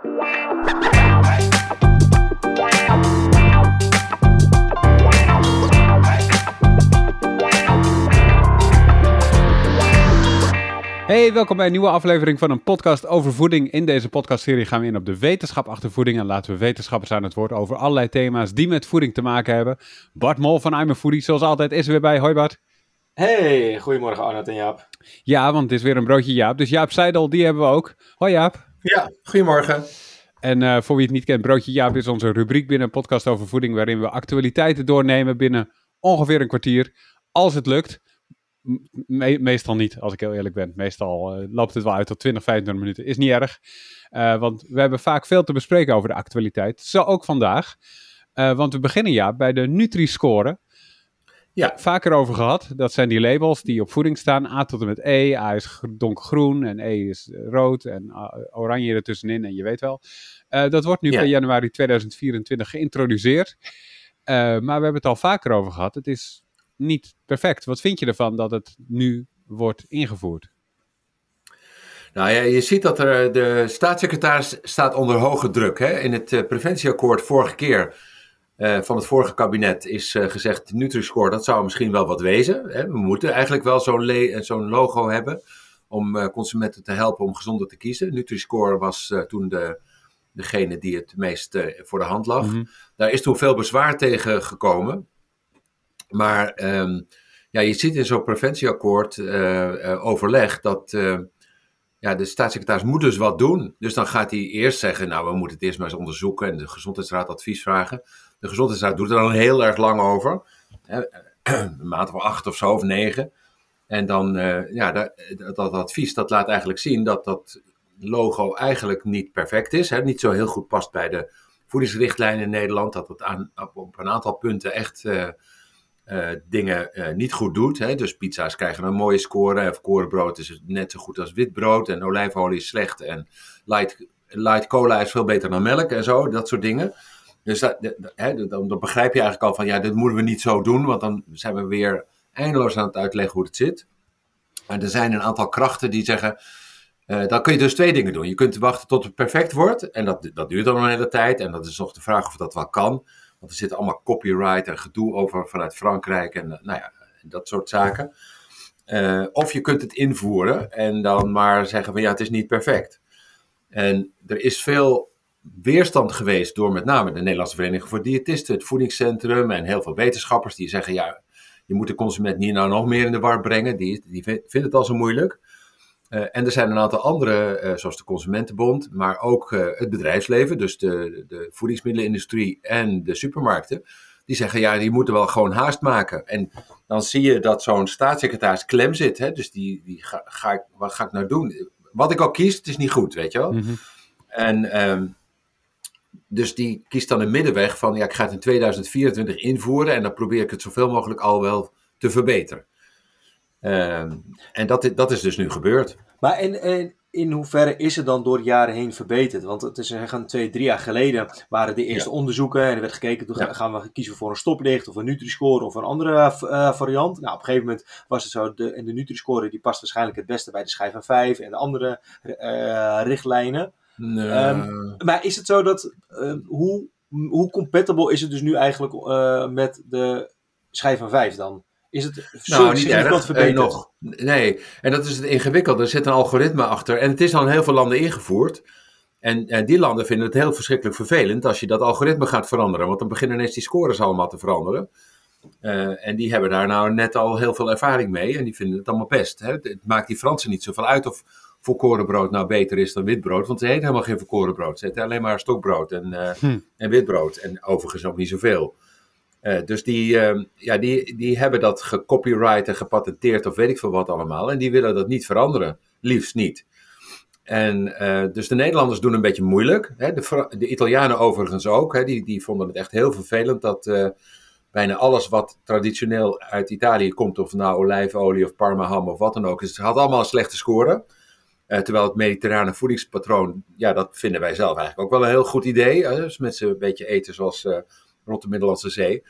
Hey, welkom bij een nieuwe aflevering van een podcast over voeding. In deze podcastserie gaan we in op de wetenschap achter voeding en laten we wetenschappers aan het woord over allerlei thema's die met voeding te maken hebben. Bart Mol van I'm a Foodie, zoals altijd, is er weer bij. Hoi Bart. Hey, goedemorgen Arnold en Jaap. Ja, want het is weer een broodje Jaap. Dus Jaap Seidel, die hebben we ook. Hoi Jaap. Ja, goedemorgen. En uh, voor wie het niet kent, Broodje Jaap is onze rubriek binnen een podcast over voeding, waarin we actualiteiten doornemen binnen ongeveer een kwartier, als het lukt. Me meestal niet, als ik heel eerlijk ben. Meestal uh, loopt het wel uit tot 20, 25 minuten. Is niet erg. Uh, want we hebben vaak veel te bespreken over de actualiteit. Zo ook vandaag. Want we beginnen ja bij de Nutri-score. Ja. Vaker over gehad. Dat zijn die labels die op voeding staan. A tot en met E. A is donkergroen en E is rood en oranje ertussenin. En je weet wel. dat wordt nu ja. per januari 2024 geïntroduceerd. maar we hebben het al vaker over gehad. Het is niet perfect. Wat vind je ervan dat het nu wordt ingevoerd? Nou ja, je ziet dat er, de staatssecretaris staat onder hoge druk. Hè? In het preventieakkoord vorige keer uh, van het vorige kabinet is uh, gezegd, Nutri-score, dat zou misschien wel wat wezen. Hè? We moeten eigenlijk wel zo'n zo'n logo hebben om consumenten te helpen om gezonder te kiezen. Nutri-score was toen de, degene die het meest voor de hand lag. Mm -hmm. Daar is toen veel bezwaar tegen gekomen. Maar um, ja, je ziet in zo'n preventieakkoord overleg dat ja, de staatssecretaris moet dus wat doen. Dus dan gaat hij eerst zeggen, nou we moeten het eerst maar eens onderzoeken en de gezondheidsraad advies vragen. De gezondheidsraad doet er dan heel erg lang over. Een maand of acht of zo, of negen. En dan, ja, dat, dat advies dat laat eigenlijk zien dat dat logo eigenlijk niet perfect is. Hè, niet zo heel goed past bij de voedingsrichtlijnen in Nederland. Dat het aan, op een aantal punten echt uh, dingen uh, niet goed doet. Hè? Dus pizza's krijgen een mooie score. Of korenbrood is net zo goed als wit brood. En olijfolie is slecht. En light, light cola is veel beter dan melk en zo. Dat soort dingen. Dus dat, dan, dan, begrijp je eigenlijk al van ja, dit moeten we niet zo doen. Want dan zijn we weer eindeloos aan het uitleggen hoe het zit. Maar er zijn een aantal krachten die zeggen. Uh, dan kun je dus twee dingen doen. Je kunt wachten tot het perfect wordt. En dat, dat duurt dan een hele tijd. En dat is nog de vraag of dat wel kan. Want er zit allemaal copyright en gedoe over vanuit Frankrijk en nou ja, dat soort zaken. Uh, of je kunt het invoeren en dan maar zeggen van ja, het is niet perfect. En er is veel weerstand geweest door met name de Nederlandse Vereniging voor Diëtisten, het Voedingscentrum en heel veel wetenschappers die zeggen ja, je moet de consument niet nou nog meer in de war brengen, die, die vindt het al zo moeilijk. Uh, en er zijn een aantal andere, uh, zoals de Consumentenbond, maar ook uh, het bedrijfsleven, dus de, de voedingsmiddelenindustrie en de supermarkten, die zeggen ja, die moeten wel gewoon haast maken. En dan zie je dat zo'n staatssecretaris klem zit, hè? dus die, die ga, ga ik, wat ga ik nou doen? Wat ik al kies, het is niet goed, weet je wel. Mm -hmm. En um, dus die kiest dan een middenweg van ja, ik ga het in 2024 invoeren en dan probeer ik het zoveel mogelijk al wel te verbeteren. Uh, en dat, dat is dus nu gebeurd. Maar in, in, in hoeverre is het dan door de jaren heen verbeterd? Want het is zeggen, twee, drie jaar geleden waren de eerste ja. onderzoeken en er werd gekeken, toen ja. gaan we kiezen voor een stoplicht of een Nutri-score of een andere uh, variant. Nou, op een gegeven moment was het zo, de, en de Nutri-score die past waarschijnlijk het beste bij de schijf van 5 en de andere uh, richtlijnen. Nee. Um, maar is het zo dat, hoe, hoe compatible is het dus nu eigenlijk met de schijf van 5 dan? Is het nou, niet erg, verbeterd? Eh, nog. Nee, en dat is het ingewikkelde. Er zit een algoritme achter en het is al in heel veel landen ingevoerd. En, en, die landen vinden het heel verschrikkelijk vervelend als je dat algoritme gaat veranderen. Want dan beginnen ineens die scores allemaal te veranderen. Uh, en die hebben daar nou net al heel veel ervaring mee en die vinden het allemaal best. Hè? Het maakt die Fransen niet zoveel uit of volkorenbrood nou beter is dan witbrood. Want ze heet helemaal geen volkorenbrood. Ze heet alleen maar stokbrood en, uh, hm. en witbrood. En overigens ook niet zoveel. Uh, dus die, uh, ja, die, die hebben dat gecopyright en gepatenteerd of weet ik veel wat allemaal. En die willen dat niet veranderen. Liefst niet. En dus de Nederlanders doen een beetje moeilijk. Hè? De, de, Italianen overigens ook. Hè? Die, die vonden het echt heel vervelend dat bijna alles wat traditioneel uit Italië komt, of nou olijfolie of parmaham of wat dan ook, het had allemaal een slechte score. Terwijl het mediterrane voedingspatroon, ja, dat vinden wij zelf eigenlijk ook wel een heel goed idee. Dus mensen een beetje eten zoals rond de Middellandse Zee.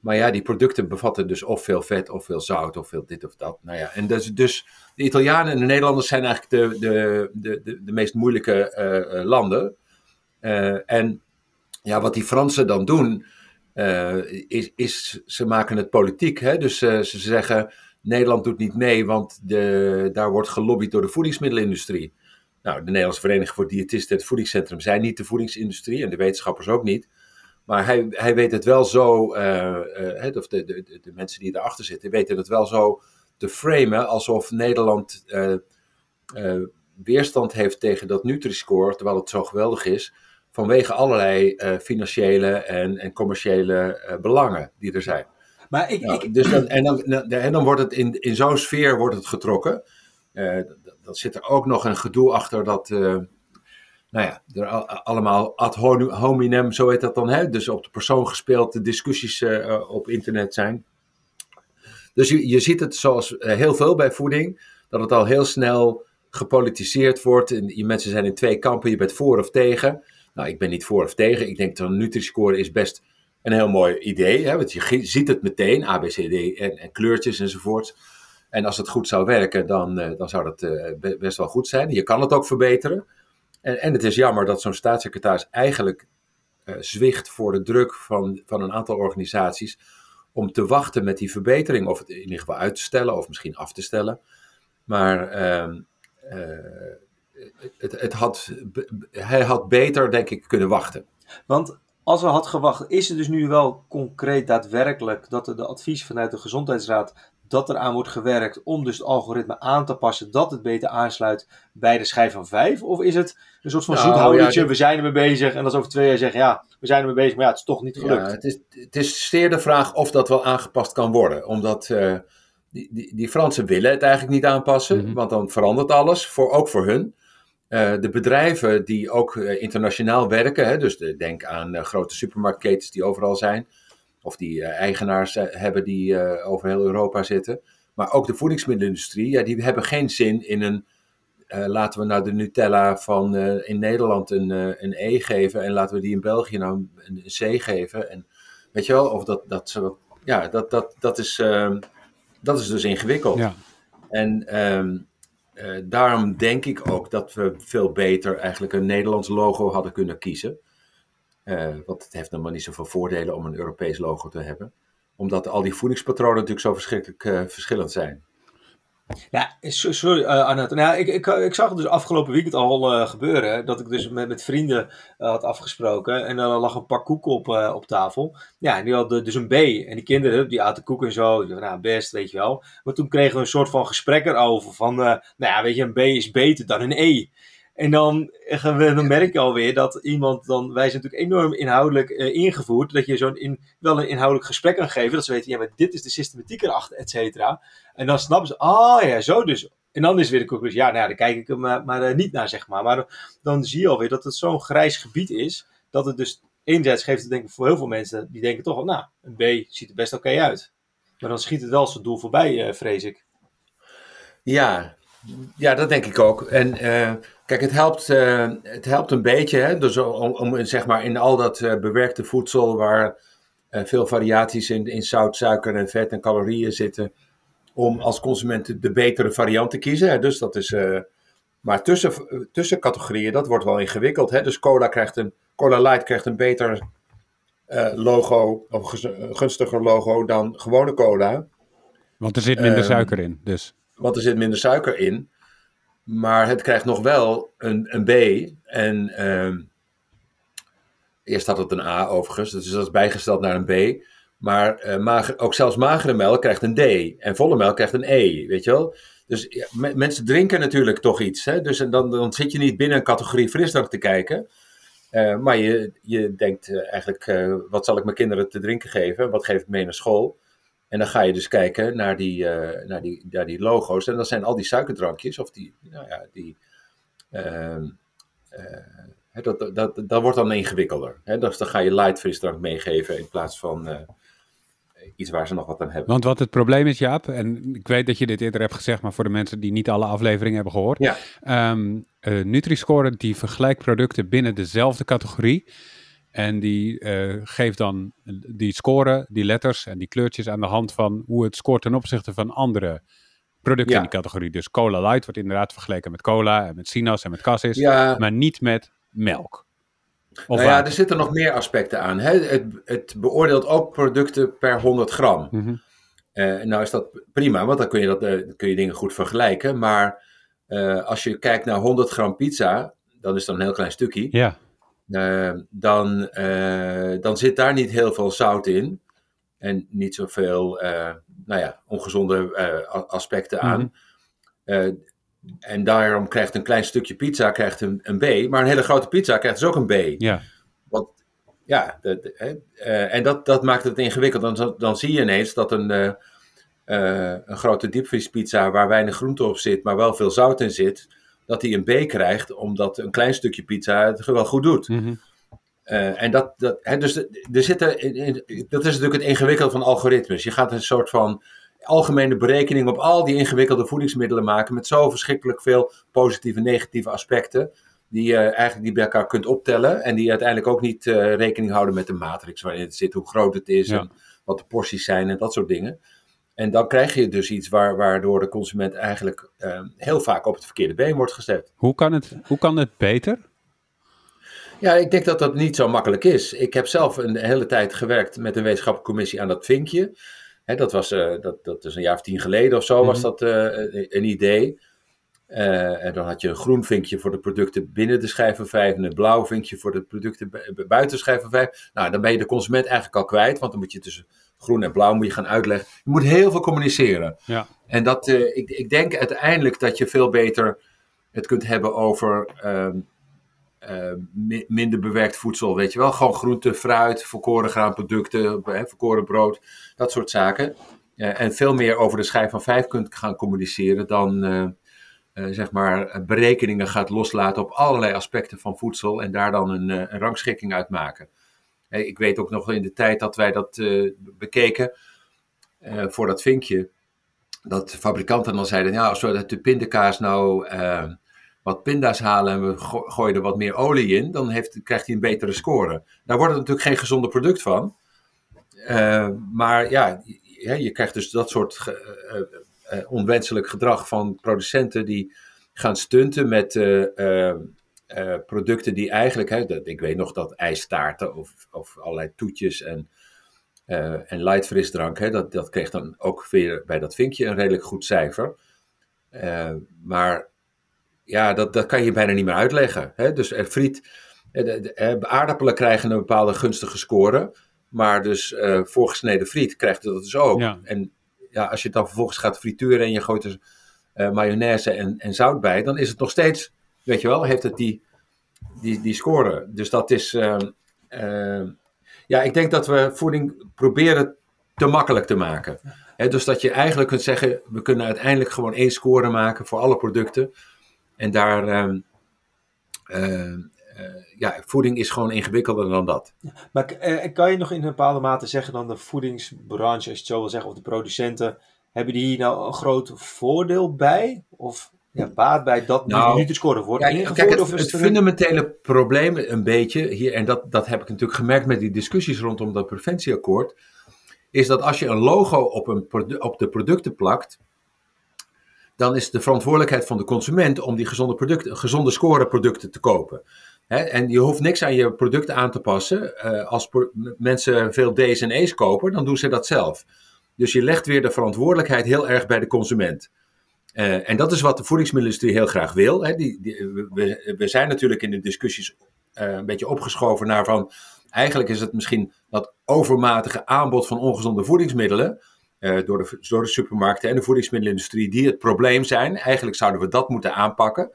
Maar ja, die producten bevatten dus of veel vet, of veel zout, of veel dit of dat. Nou ja, en dus, dus de Italianen en de Nederlanders zijn eigenlijk de, de, de, de, de meest moeilijke uh, landen. en ja, wat die Fransen dan doen, is, is ze maken het politiek. Hè? Dus ze zeggen, Nederland doet niet mee, want de, daar wordt gelobbyd door de voedingsmiddelenindustrie. Nou, de Nederlandse Vereniging voor Diëtisten en het Voedingscentrum zijn niet de voedingsindustrie en de wetenschappers ook niet. Maar hij, hij weet het wel zo, uh, of de, de, de mensen die erachter zitten, weten het wel zo te framen alsof Nederland uh, weerstand heeft tegen dat Nutri-score, terwijl het zo geweldig is, vanwege allerlei financiële en, en commerciële belangen die er zijn. Maar ik, nou, ik... Dus dan, en, dan, en dan wordt het in, in zo'n sfeer wordt het getrokken. dat zit er ook nog een gedoe achter dat nou ja, er allemaal ad hominem, zo heet dat dan, hè? dus op de persoon gespeeld, de discussies uh, op internet zijn. Dus je, je ziet het zoals heel veel bij voeding, dat het al heel snel gepolitiseerd wordt. En je mensen zijn in twee kampen, je bent voor of tegen. Nou, ik ben niet voor of tegen. Ik denk dat een Nutri-score is best een heel mooi idee. Hè? Want je ziet het meteen, A, B, C, D en, en kleurtjes enzovoort. En als het goed zou werken, dan, uh, dan zou dat best wel goed zijn. Je kan het ook verbeteren. En, en het is jammer dat zo'n staatssecretaris eigenlijk uh, zwicht voor de druk van, van een aantal organisaties om te wachten met die verbetering, of het in ieder geval uit te stellen, of misschien af te stellen. Maar uh, het, het had, hij had beter, denk ik, kunnen wachten. Want als er had gewacht, is het dus nu wel concreet daadwerkelijk dat er de advies vanuit de Gezondheidsraad dat er aan wordt gewerkt om dus het algoritme aan te passen dat het beter aansluit bij de schijf van 5? Of is het een soort van nou, zoethoudertje, we zijn ermee bezig en als over twee jaar zeggen, ja, we zijn ermee bezig, maar ja, het is toch niet gelukt. Ja, het, is, het is zeer de vraag of dat wel aangepast kan worden, omdat uh, die, die, die, Fransen willen het eigenlijk niet aanpassen, mhm. want dan verandert alles, voor, ook voor hun. Uh, de bedrijven die ook uh, internationaal werken, hè, dus de, denk aan grote supermarktketens die overal zijn, of die eigenaars eh, hebben die over heel Europa zitten. Maar ook de voedingsmiddelenindustrie, ja, die hebben geen zin in een. laten we nou de Nutella van in Nederland een, een E geven en laten we die in België nou een, C geven. En, weet je wel, of dat, dat, ja, dat, dat, dat, is, ehm, dat is dus ingewikkeld. Ja. En um, daarom denk ik ook dat we veel beter eigenlijk een Nederlands logo hadden kunnen kiezen. Uh, want het heeft nog niet zoveel voordelen om een Europees logo te hebben. Omdat al die voedingspatronen natuurlijk zo verschrikkelijk uh, verschillend zijn. Ja, sorry uh. Nou, ik, ik, ik zag het dus afgelopen weekend al gebeuren. Dat ik dus met, met vrienden had afgesproken. En dan lag een pak koeken op, op tafel. Ja, en die hadden dus een B. En die kinderen, die aten koek en zo. Die nou, best, weet je wel. Maar toen kregen we een soort van gesprek erover. Van, nou ja, weet je, een B is beter dan een E. En dan, dan merk je alweer dat iemand dan, wij zijn natuurlijk enorm inhoudelijk uh, ingevoerd, dat je zo'n wel een inhoudelijk gesprek kan geven, dat ze weten, ja, maar dit is de systematiek erachter, et cetera. En dan snappen ze, ah ja, zo dus. En dan is weer de conclusie, ja, nou daar kijk ik hem maar, maar uh, niet naar, zeg maar. Maar dan zie je alweer dat het zo'n grijs gebied is, dat het dus enerzijds geeft het denk ik voor heel veel mensen, die denken toch wel, nou, een B ziet er best oké uit. Maar dan schiet het wel zijn doel voorbij, uh, vrees ik. Ja, ja, dat denk ik ook. En kijk, het helpt, uh, het helpt een beetje, hè, dus om, om zeg maar in al dat uh, bewerkte voedsel waar veel variaties in, in zout, suiker en vet en calorieën zitten, om als consument de betere variant te kiezen. Hè. Dus dat is, maar tussen, tussen categorieën, dat wordt wel ingewikkeld. Hè. Dus cola krijgt een, Cola Light krijgt een beter logo, of een gunstiger logo dan gewone cola. Want er zit minder ehm, suiker in, dus. Want er zit minder suiker in. Maar het krijgt nog wel een, een B. En uh, eerst had het een A overigens. Dus dat is bijgesteld naar een B. Maar uh, mager, ook zelfs magere melk krijgt een D. En volle melk krijgt een E. Weet je wel? Dus mensen drinken natuurlijk toch iets. Hè? Dus dan, dan zit je niet binnen een categorie frisdrank te kijken. Uh, maar je, je denkt uh, eigenlijk, wat zal ik mijn kinderen te drinken geven? Wat geef ik mee naar school? En dan ga je dus kijken naar die, uh, naar die, naar die logo's. En dat zijn al die suikerdrankjes, of die, nou ja, die. Uh, uh, dat, dat, dat wordt dan ingewikkelder. Hè? Dus dan ga je light frisdrank meegeven in plaats van uh, iets waar ze nog wat aan hebben. Want wat het probleem is, Jaap, en ik weet dat je dit eerder hebt gezegd, maar voor de mensen die niet alle afleveringen hebben gehoord. Ja. Um, Nutri-Score die vergelijkt producten binnen dezelfde categorie. En die uh, geeft dan die score, die letters en die kleurtjes aan de hand van hoe het scoort ten opzichte van andere producten in die categorie. Dus Cola Light wordt inderdaad vergeleken met cola en met Sinas en met Cassis, maar niet met melk. Of nou ja, water? er zitten nog meer aspecten aan. Hè? Het, het beoordeelt ook producten per 100 gram. Mhm. Eh, nou is dat prima, want dan kun je, dat, eh, kun je dingen goed vergelijken. Maar eh, als je kijkt naar 100 gram pizza, dan is dat een heel klein stukje. Ja, Eh, dan, eh, dan zit daar niet heel veel zout in. En niet zoveel eh, nou ja, ongezonde aspecten aan. Mhm. En daarom krijgt een klein stukje pizza krijgt een, een B. Maar een hele grote pizza krijgt dus ook een B. ja. Want ja, hè, eh, en dat, dat maakt het ingewikkeld. Dan, dan zie je ineens dat een, een grote diepvriespizza waar weinig groente op zit, maar wel veel zout in zit, dat die een B krijgt, omdat een klein stukje pizza het wel goed doet. Mhm. Eh, en dat, dat, hè, dus er zitten, dat is natuurlijk het ingewikkelde van algoritmes. Je gaat een soort van algemene berekening op al die ingewikkelde voedingsmiddelen maken met zo verschrikkelijk veel positieve en negatieve aspecten. Die je eigenlijk niet bij elkaar kunt optellen. En die uiteindelijk ook niet eh, rekening houden met de matrix waarin het zit, hoe groot het is Ja. en wat de porties zijn en dat soort dingen. En dan krijg je dus iets waar, waardoor de consument eigenlijk eh, heel vaak op het verkeerde been wordt gezet. Hoe, kan het, hoe kan het beter? Ja, ik denk dat dat niet zo makkelijk is. Ik heb zelf een hele tijd gewerkt met een wetenschappelijke commissie aan dat vinkje. Dat, was, eh, dat, dat is een jaar of tien geleden of zo, was Mhm. dat eh, een- idee. Eh, en dan had je een groen vinkje voor de producten binnen de schijf van 5 en een blauw vinkje voor de producten bu- bu- buiten de schijf van 5. Nou, dan ben je de consument eigenlijk al kwijt, want dan moet je tussen groen en blauw moet je gaan uitleggen. Je moet heel veel communiceren. Ja. En dat, eh, ik, ik denk uiteindelijk dat je veel beter het kunt hebben over ehm, eh, mi- minder bewerkt voedsel, weet je wel. Gewoon groente, fruit, volkoren graanproducten, eh, volkoren brood, dat soort zaken. Eh, en veel meer over de schijf van vijf kunt gaan communiceren dan zeg maar berekeningen gaat loslaten op allerlei aspecten van voedsel en daar dan een, een rangschikking uit maken. Ik weet ook nog in de tijd dat wij dat eh, bekeken eh, voor dat vinkje, dat fabrikanten dan zeiden, ja, als we uit de pindakaas nou eh, wat pinda's halen en we go- gooien er wat meer olie in, dan heeft, krijgt hij een betere score. Daar wordt het natuurlijk geen gezonde product van. Maar ja, je, krijgt dus dat soort onwenselijk gedrag van producenten die gaan stunten met eh, producten die eigenlijk, hè, dat, ik weet nog dat ijstaarten of, of allerlei toetjes en, eh, en light frisdrank, hè, dat, dat kreeg dan ook weer bij dat vinkje een redelijk goed cijfer. Eh, maar ja, dat, dat kan je bijna niet meer uitleggen. Hè? Dus er friet, de, de, aardappelen krijgen een bepaalde gunstige score, maar dus voorgesneden friet krijgt dat dus ook. Ja. En ja, als je het dan vervolgens gaat frituren en je gooit er mayonaise en, en zout bij, dan is het nog steeds, weet je wel, heeft het die, die, die score. Dus dat is, ehm, ehm, ja, ik denk dat we voeding proberen te makkelijk te maken. Dus dat je eigenlijk kunt zeggen, we kunnen uiteindelijk gewoon één score maken voor alle producten. En daar, ehm, eh, ja, voeding is gewoon ingewikkelder dan dat. Maar eh, kan je nog in een bepaalde mate zeggen dan de voedingsbranche, als je het zo wil zeggen, of de producenten, hebben die nou een groot voordeel bij? Of ja, baat bij dat Nou, nu Nutri-score wordt Ja, ingevoerd? kijk, het, of is het een- fundamentele probleem een beetje hier, en dat, dat heb ik natuurlijk gemerkt met die discussies rondom dat preventieakkoord, is dat als je een logo op, een op de producten plakt, dan is de verantwoordelijkheid van de consument om die gezonde, producten, gezonde score producten te kopen. En je hoeft niks aan je producten aan te passen. Eh, als mensen veel D's en E's kopen, dan doen ze dat zelf. Dus je legt weer de verantwoordelijkheid heel erg bij de consument. Eh, en dat is wat de voedingsmiddelenindustrie heel graag wil. Hè. Die, die, we, we zijn natuurlijk in de discussies eh, een beetje opgeschoven naar van. Eigenlijk is het misschien dat overmatige aanbod van ongezonde voedingsmiddelen. eh, door, de, door de supermarkten en de voedingsmiddelenindustrie die het probleem zijn. Eigenlijk zouden we dat moeten aanpakken.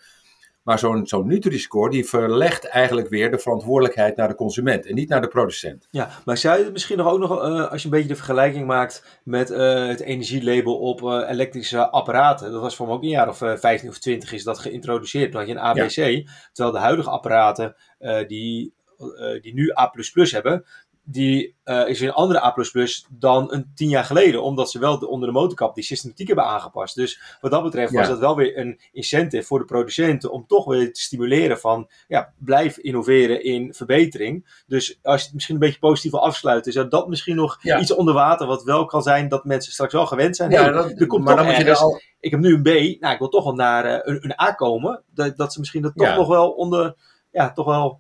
Maar zo'n zo'n Nutri-score die verlegt eigenlijk weer de verantwoordelijkheid naar de consument en niet naar de producent. Ja, maar zou je het misschien nog ook nog, eh, als je een beetje de vergelijking maakt met eh, het energielabel op eh, elektrische apparaten. Dat was voor me ook een jaar of eh 15 of 20 is dat geïntroduceerd. Toen had je een ABC, terwijl de huidige apparaten die, die nu A++ hebben, die eh, is weer een andere A++ dan een tien jaar geleden. Omdat ze wel de, onder de motorkap die systematiek hebben aangepast. Dus wat dat betreft was dat wel weer een incentive voor de producenten om toch weer te stimuleren van ja, blijf innoveren in verbetering. Dus als je het misschien een beetje positief wil afsluiten, is dat misschien nog Ja. iets onder water wat wel kan zijn dat mensen straks wel gewend zijn. Ja, Hey, dat- er komt maar toch dan moet je er al. ik heb nu een B, nou ik wil toch wel naar eh, een, een A komen. Dat, dat ze misschien dat toch nog wel onder, ja, toch wel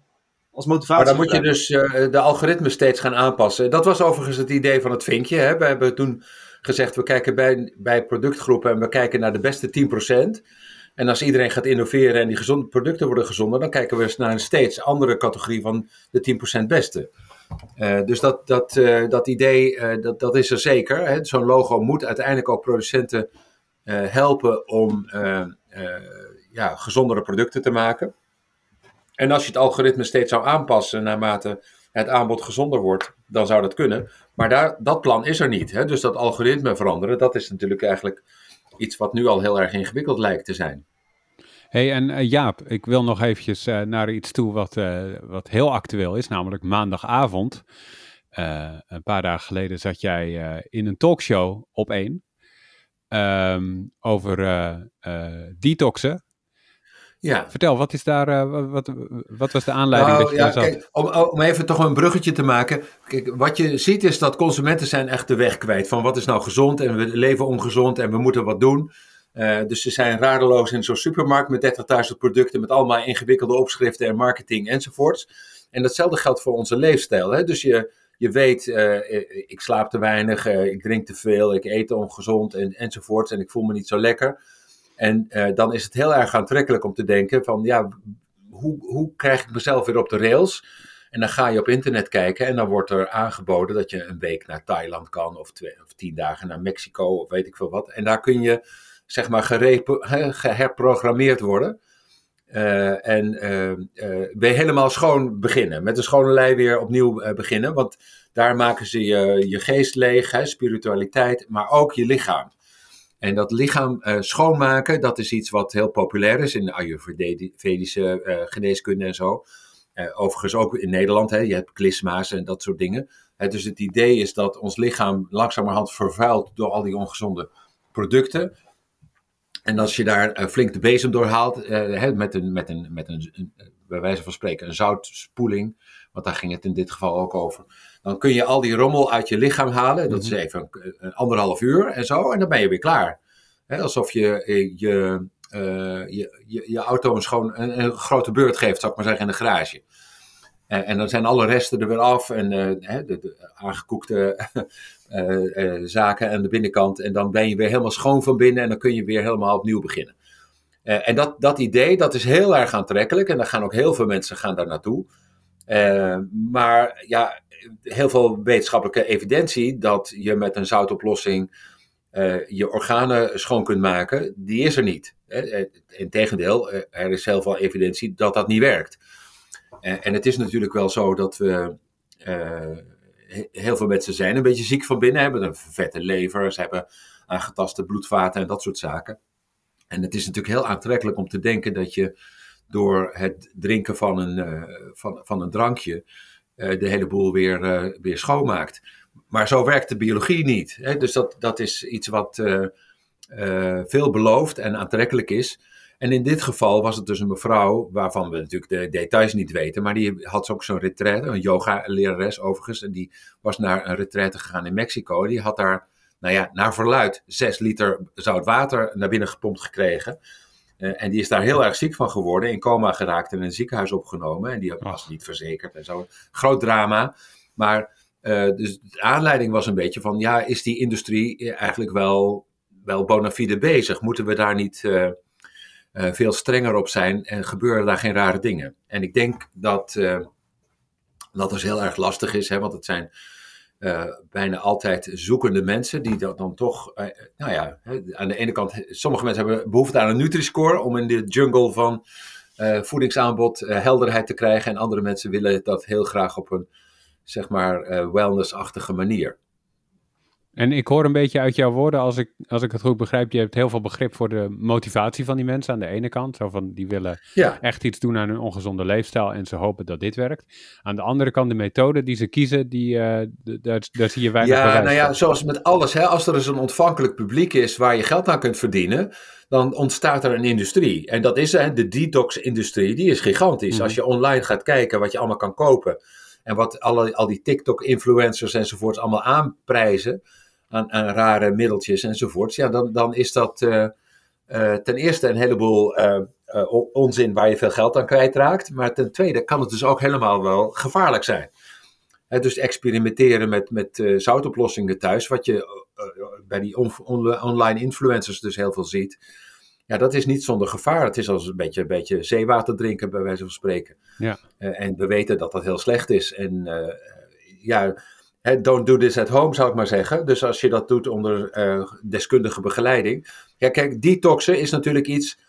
als motivatie. Maar dan moet je dus uh, de algoritmes steeds gaan aanpassen. Dat was overigens het idee van het vinkje. Hè? We hebben toen gezegd, we kijken bij, bij productgroepen en we kijken naar de beste 10%. En als iedereen gaat innoveren en die gezonde producten worden gezonder, dan kijken we eens naar een steeds andere categorie van de 10% beste. Uh, dus dat, dat, uh, dat idee, dat, dat is er zeker. Zo'n logo moet uiteindelijk ook producenten helpen om ja, gezondere producten te maken. En als je het algoritme steeds zou aanpassen naarmate het aanbod gezonder wordt, dan zou dat kunnen. Maar daar, dat plan is er niet. Hè? Dus dat algoritme veranderen, dat is natuurlijk eigenlijk iets wat nu al heel erg ingewikkeld lijkt te zijn. hey, en uh, Jaap, ik wil nog eventjes uh, naar iets toe wat, uh, wat heel actueel is, namelijk maandagavond. een paar dagen geleden zat jij in een talkshow op één um, over detoxen. Ja. Vertel, wat, is daar, uh, wat, wat was de aanleiding? Nou, dat je ja, kijk, om, om even toch een bruggetje te maken. Kijk, wat je ziet is dat consumenten zijn echt de weg kwijt. Van wat is nou gezond en we leven ongezond en we moeten wat doen. Uh, dus ze zijn radeloos in zo'n supermarkt met 30.000 producten. Met allemaal ingewikkelde opschriften en marketing enzovoorts. En datzelfde geldt voor onze leefstijl. Hè? Dus je, je weet, uh, ik slaap te weinig, ik drink te veel, ik eet ongezond en, enzovoorts. En ik voel me niet zo lekker. En uh, dan is het heel erg aantrekkelijk om te denken van ja, hoe, hoe krijg ik mezelf weer op de rails? En dan ga je op internet kijken en dan wordt er aangeboden dat je een week naar Thailand kan of, twee, of tien dagen naar Mexico of weet ik veel wat. En daar kun je zeg maar geherprogrammeerd worden. Uh, en weer helemaal schoon beginnen. Met een schone lei weer opnieuw beginnen. Want daar maken ze je, je geest leeg, hè, spiritualiteit, maar ook je lichaam. En dat lichaam uh, schoonmaken, dat is iets wat heel populair is in de Ayurvedische uh, geneeskunde en zo. Uh, overigens ook in Nederland, hè, je hebt klisma's en dat soort dingen. dus het idee is dat ons lichaam langzamerhand vervuilt door al die ongezonde producten. En als je daar flink de bezem door haalt, met, een, met, een, met een, bij wijze van spreken, een zoutspoeling, want daar ging het in dit geval ook over dan kun je al die rommel uit je lichaam halen. Dat is mhm. even een, anderhalf uur en zo. En dan ben je weer klaar. alsof je eh, je, uh, je, je, je, auto een, schoon, een, een, grote beurt geeft, zou ik maar zeggen, in de garage. En, en dan zijn alle resten er weer af. En uh, de, de, aangekoekte zaken aan de binnenkant. En dan ben je weer helemaal schoon van binnen. En dan kun je weer helemaal opnieuw beginnen. en dat, dat idee, dat is heel erg aantrekkelijk. En daar gaan ook heel veel mensen gaan daar naartoe. Maar ja, heel veel wetenschappelijke evidentie dat je met een zoutoplossing uh, je organen schoon kunt maken, die is er niet. Integendeel, eh, er is heel veel evidentie dat dat niet werkt. En het is natuurlijk wel zo dat we. Heel veel mensen zijn een beetje ziek van binnen, hebben een vette lever, ze hebben aangetaste bloedvaten en dat soort zaken. En het is natuurlijk heel aantrekkelijk om te denken dat je door het drinken van een, van, van een drankje uh, de hele boel weer, uh, weer schoonmaakt. Maar zo werkt de biologie niet. Hè? Dus dat, dat is iets wat uh, veel belooft en aantrekkelijk is. En in dit geval was het dus een mevrouw, waarvan we natuurlijk de details niet weten, maar die had ook zo'n retraite, een yoga-lerares overigens, en die was naar een retraite gegaan in Mexico. Die had daar, nou ja, naar verluid, zes liter zout water naar binnen gepompt gekregen. Uh, en die is daar heel erg ziek van geworden, in coma geraakt en in een ziekenhuis opgenomen. En die was niet verzekerd en zo. Groot drama. Maar uh, dus de aanleiding was een beetje van, ja, is die industrie eigenlijk wel, wel bona fide bezig? Moeten we daar niet uh, veel strenger op zijn en gebeuren daar geen rare dingen? En ik denk dat dat dus heel erg lastig is, hè, want het zijn uh, bijna altijd zoekende mensen die dat dan toch, uh, nou ja, aan de ene kant, sommige mensen hebben behoefte aan een Nutri-score om in de jungle van voedingsaanbod helderheid te krijgen. En andere mensen willen dat heel graag op een, zeg maar, wellness-achtige manier. En ik hoor een beetje uit jouw woorden, als ik, als ik het goed begrijp, je hebt heel veel begrip voor de motivatie van die mensen aan de ene kant. Zo van, die willen echt iets doen aan hun ongezonde leefstijl en ze hopen dat dit werkt. Aan de andere kant, de methode die ze kiezen, die, uh, daar, daar zie je weinig Ja, nou ja, zoals met alles, hè, als er dus een ontvankelijk publiek is waar je geld aan kunt verdienen, dan ontstaat er een industrie. En dat is hè, de detox-industrie, die is gigantisch. Mhm. Als je online gaat kijken wat je allemaal kan kopen en wat alle, al die TikTok-influencers enzovoorts allemaal aanprijzen aan, aan rare middeltjes enzovoorts, ja, dan, dan is dat uh, uh, ten eerste een heleboel uh, onzin waar je veel geld aan kwijtraakt. Maar ten tweede kan het dus ook helemaal wel gevaarlijk zijn. dus experimenteren met, met zoutoplossingen thuis, wat je bij die online influencers dus heel veel ziet. Ja, dat is niet zonder gevaar. Het is als een beetje, een beetje zeewater drinken, bij wijze van spreken. Ja. en we weten dat dat heel slecht is. En ja, don't do this at home, zou ik maar zeggen. Dus als je dat doet onder uh, deskundige begeleiding. Ja, kijk, detoxen is natuurlijk iets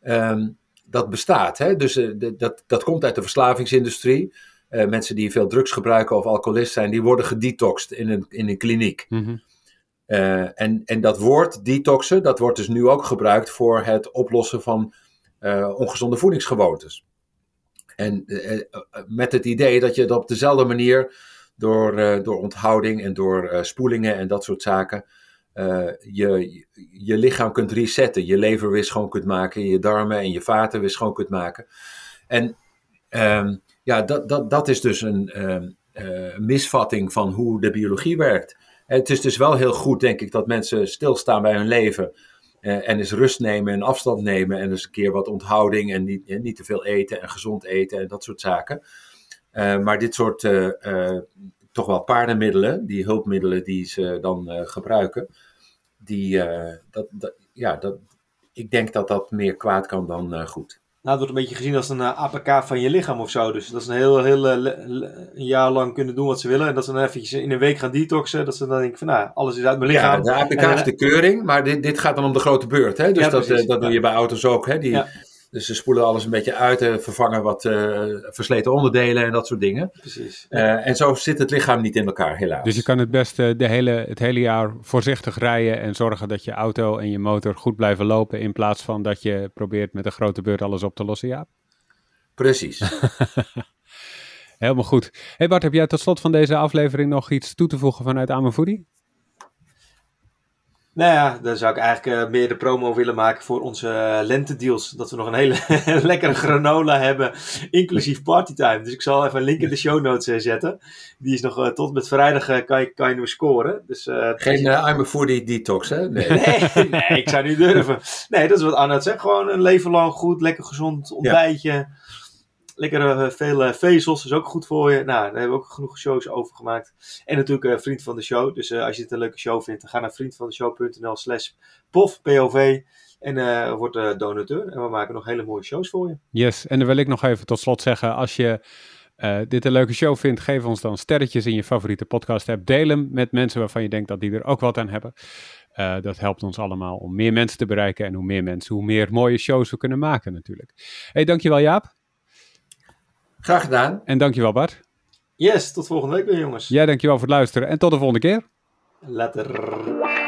ehm, dat bestaat. Hè? Dus uh, dat, dat komt uit de verslavingsindustrie. Uh, mensen die veel drugs gebruiken of alcoholist zijn, die worden gedetoxed in een, in een kliniek. Mm en, en dat woord detoxen, dat wordt dus nu ook gebruikt voor het oplossen van ongezonde voedingsgewoontes. En met het idee dat je het op dezelfde manier door, uh, door onthouding en door uh, spoelingen en dat soort zaken. Uh, je, je lichaam kunt resetten, je lever weer schoon kunt maken, je darmen en je vaten weer schoon kunt maken. En um, ja, dat, dat, dat is dus een um, misvatting van hoe de biologie werkt. Het is dus wel heel goed, denk ik, dat mensen stilstaan bij hun leven. en eens rust nemen en afstand nemen. En eens een keer wat onthouding en niet, en niet te veel eten en gezond eten en dat soort zaken. Uh, maar dit soort uh, uh, toch wel paardenmiddelen, die hulpmiddelen die ze dan gebruiken, die, dat, dat, ja, dat, ik denk dat dat meer kwaad kan dan goed. Nou, het wordt een beetje gezien als een APK van je lichaam of zo. Dus dat ze een heel, heel een jaar lang kunnen doen wat ze willen. En dat ze dan eventjes in een week gaan detoxen. Dat ze dan denken van, nou, alles is uit mijn lichaam. Ja, de APK is de keuring, maar dit, dit gaat dan om de grote beurt. Hè? Dus ja, dat, dat doe je bij auto's ook. Hè? Die, ja. Dus ze spoelen alles een beetje uit, en vervangen wat uh, versleten onderdelen en dat soort dingen. Precies. Uh, en zo zit het lichaam niet in elkaar, helaas. Dus je kan het beste de hele, het hele jaar voorzichtig rijden en zorgen dat je auto en je motor goed blijven lopen. In plaats van dat je probeert met een grote beurt alles op te lossen, ja? Precies. Helemaal goed. Hey Bart, heb jij tot slot van deze aflevering nog iets toe te voegen vanuit Amerfoodie? Nou ja, dan zou ik eigenlijk uh, meer de promo willen maken voor onze uh, lentedeals. Dat we nog een hele lekkere granola hebben, inclusief partytime. Dus ik zal even een link in de show notes uh, zetten. Die is nog tot met vrijdag, kan, je, kan je nu scoren. Dus, Geen uh, I'm a foodie detox, hè? Nee. nee, nee, ik zou niet durven. Nee, dat is wat Arnoud zegt. Gewoon een leven lang goed, lekker gezond ontbijtje. Ja. Lekker uh, veel vezels, is ook goed voor je. Nou, daar hebben we ook genoeg shows over gemaakt. En natuurlijk uh, vriend van de show. Dus uh, als je het een leuke show vindt, ga naar vriendvandeshow.nl slash POV. En word donateur. En we maken nog hele mooie shows voor je. Yes, en dan wil ik nog even tot slot zeggen, als je dit een leuke show vindt, geef ons dan sterretjes in je favoriete podcast app. Deel hem met mensen waarvan je denkt dat die er ook wat aan hebben. dat helpt ons allemaal om meer mensen te bereiken. En hoe meer mensen, hoe meer mooie shows we kunnen maken natuurlijk. hey, dankjewel Jaap. Graag gedaan. En dankjewel Bart. Yes, tot volgende week weer jongens. Ja, dankjewel voor het luisteren en tot de volgende keer. Later.